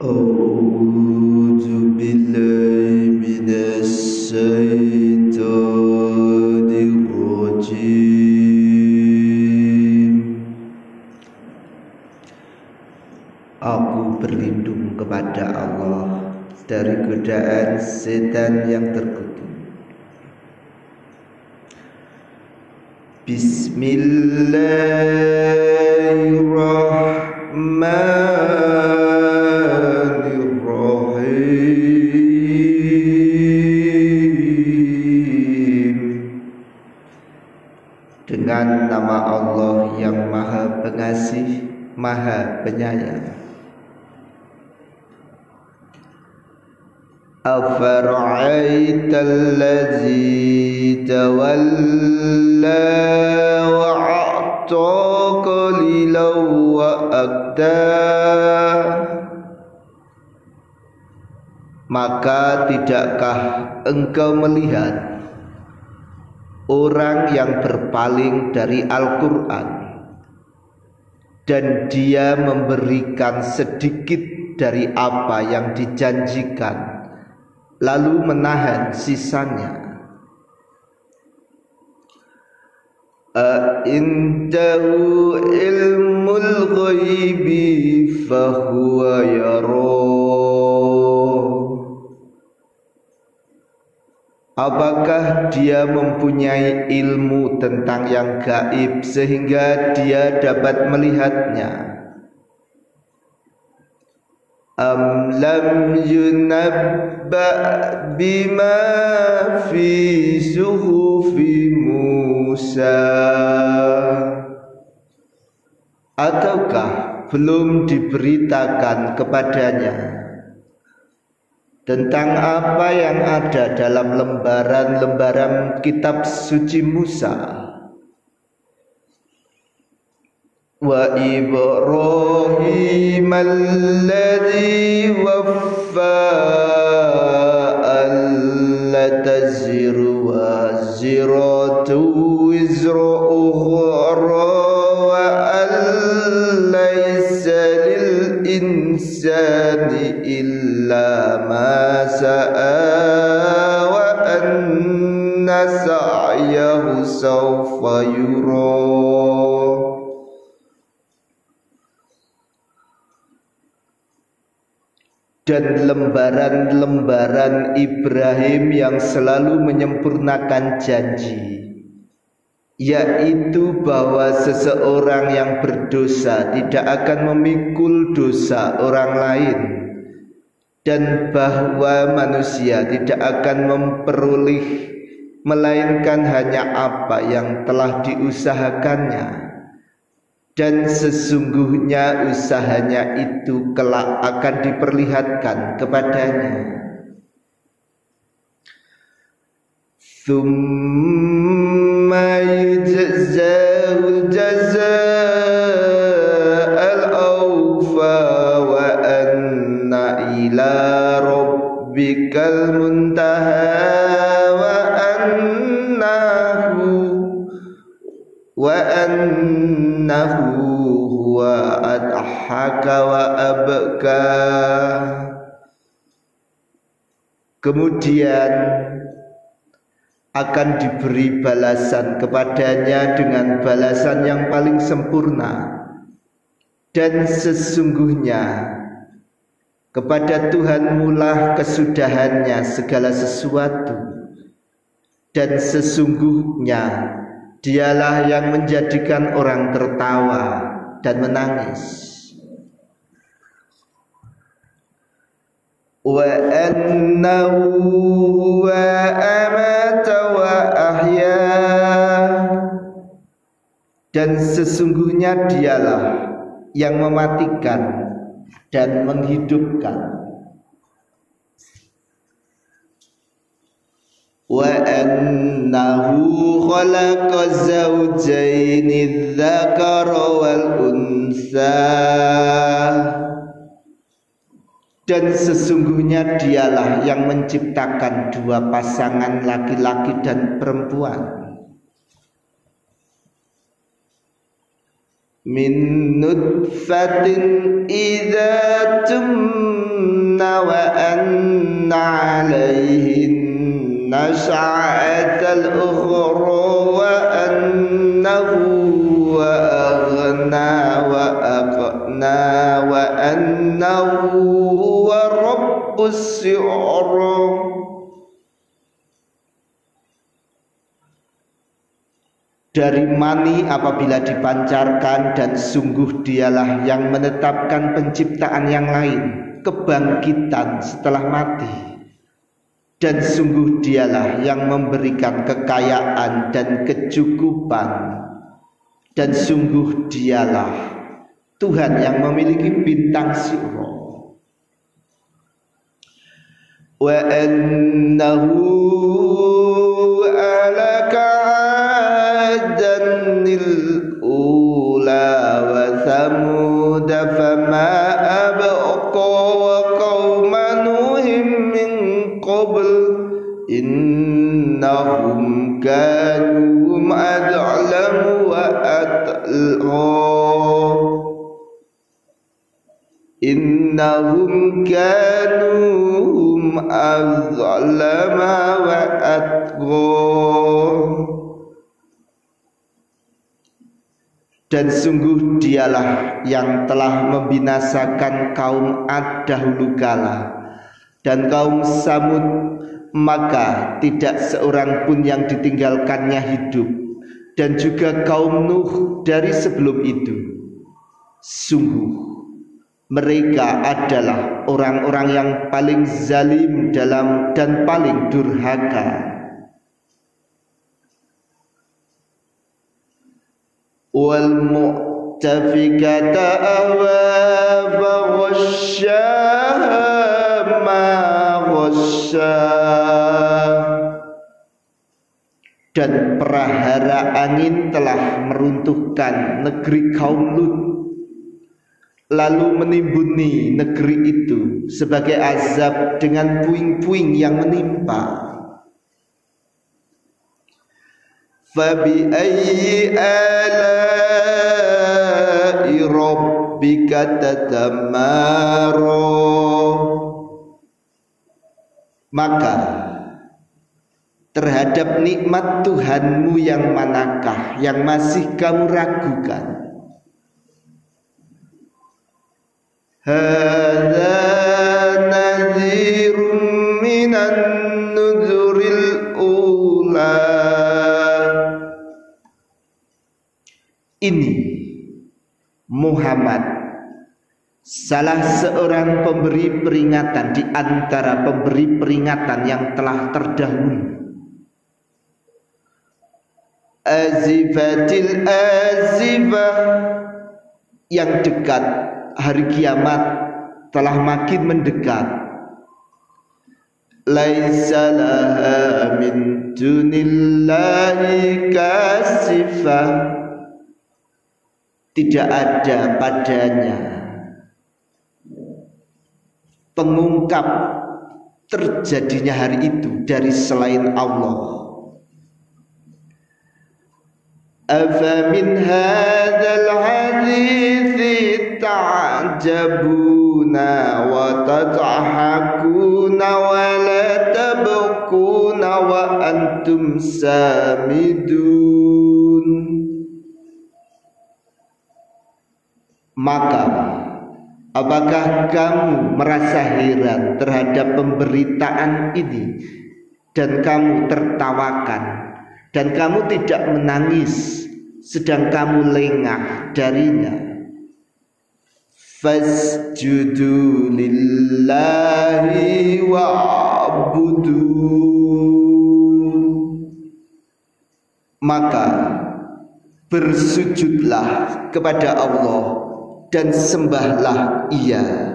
أعوذ بالله من الشيطان الرجيم Aku berlindung kepada Allah dari godaan setan yang terkutuk. Bismillahirrahmanirrahim maha penyayang أفرأيت الذي تولى وأعطى قليلا وأكدى Maka tidakkah engkau melihat orang yang berpaling dari Al-Quran Dan dia memberikan sedikit dari apa yang dijanjikan lalu menahan sisanya. Indahu ilmul ghaibi fahuwa Apakah dia mempunyai ilmu tentang yang gaib sehingga dia dapat melihatnya? Am lam yunabba bima fi suhufi Musa Ataukah belum diberitakan kepadanya tentang apa yang ada dalam lembaran-lembaran kitab suci Musa. Wa Ibrahim alladhi waffa سعيه سوف يرى dan lembaran-lembaran Ibrahim yang selalu menyempurnakan janji yaitu bahwa seseorang yang berdosa tidak akan memikul dosa orang lain dan bahwa manusia tidak akan memperoleh melainkan hanya apa yang telah diusahakannya dan sesungguhnya usahanya itu kelak akan diperlihatkan kepadanya. Thumma yujzahul jaza'al awfa wa anna ila rabbikal muntaha huwa adhaka wa abka kemudian akan diberi balasan kepadanya dengan balasan yang paling sempurna. Dan sesungguhnya kepada Tuhan mulah kesudahannya segala sesuatu. Dan sesungguhnya Dialah yang menjadikan orang tertawa dan menangis. Wa annahu wa amata wa ahya dan sesungguhnya dialah yang mematikan dan menghidupkan وأنه خلق الزوجين الذكر والأنثى dan sesungguhnya dialah yang menciptakan dua pasangan laki-laki dan perempuan min nutfatin idza tumna wa anna alaihin wa aghna wa aqna wa annahu huwa rabbus si'ra dari mani apabila dipancarkan dan sungguh dialah yang menetapkan penciptaan yang lain kebangkitan setelah mati dan sungguh dialah yang memberikan kekayaan dan kecukupan. Dan sungguh dialah Tuhan yang memiliki bintang siro wa annahu innahum kanu hum azlama wa dan sungguh dialah yang telah membinasakan kaum Ad dahulu kala. Dan kaum Samud maka tidak seorang pun yang ditinggalkannya hidup. Dan juga kaum Nuh dari sebelum itu. Sungguh mereka adalah orang-orang yang paling zalim dalam dan paling durhaka. Wal mu'tafikata faghasyaha ma dan perahara angin telah meruntuhkan negeri kaum Lut lalu menimbuni negeri itu sebagai azab dengan puing-puing yang menimpa. Ayyi ala'i rabbika tatamaro Maka terhadap nikmat Tuhanmu yang manakah yang masih kamu ragukan? هذا نذير من النذر الأولى Ini Muhammad salah seorang pemberi peringatan di antara pemberi peringatan yang telah terdahulu. Azifatil azifah yang dekat hari kiamat telah makin mendekat. Laisa laha min dunillahi kasifah tidak ada padanya pengungkap terjadinya hari itu dari selain Allah. Afa min hadza تعجبون وتضحكون ولا تبكون وأنتم سامدون Maka apakah kamu merasa heran terhadap pemberitaan ini dan kamu tertawakan dan kamu tidak menangis sedang kamu lengah darinya fasjudu lillahi wa'budu. Maka bersujudlah kepada Allah dan sembahlah ia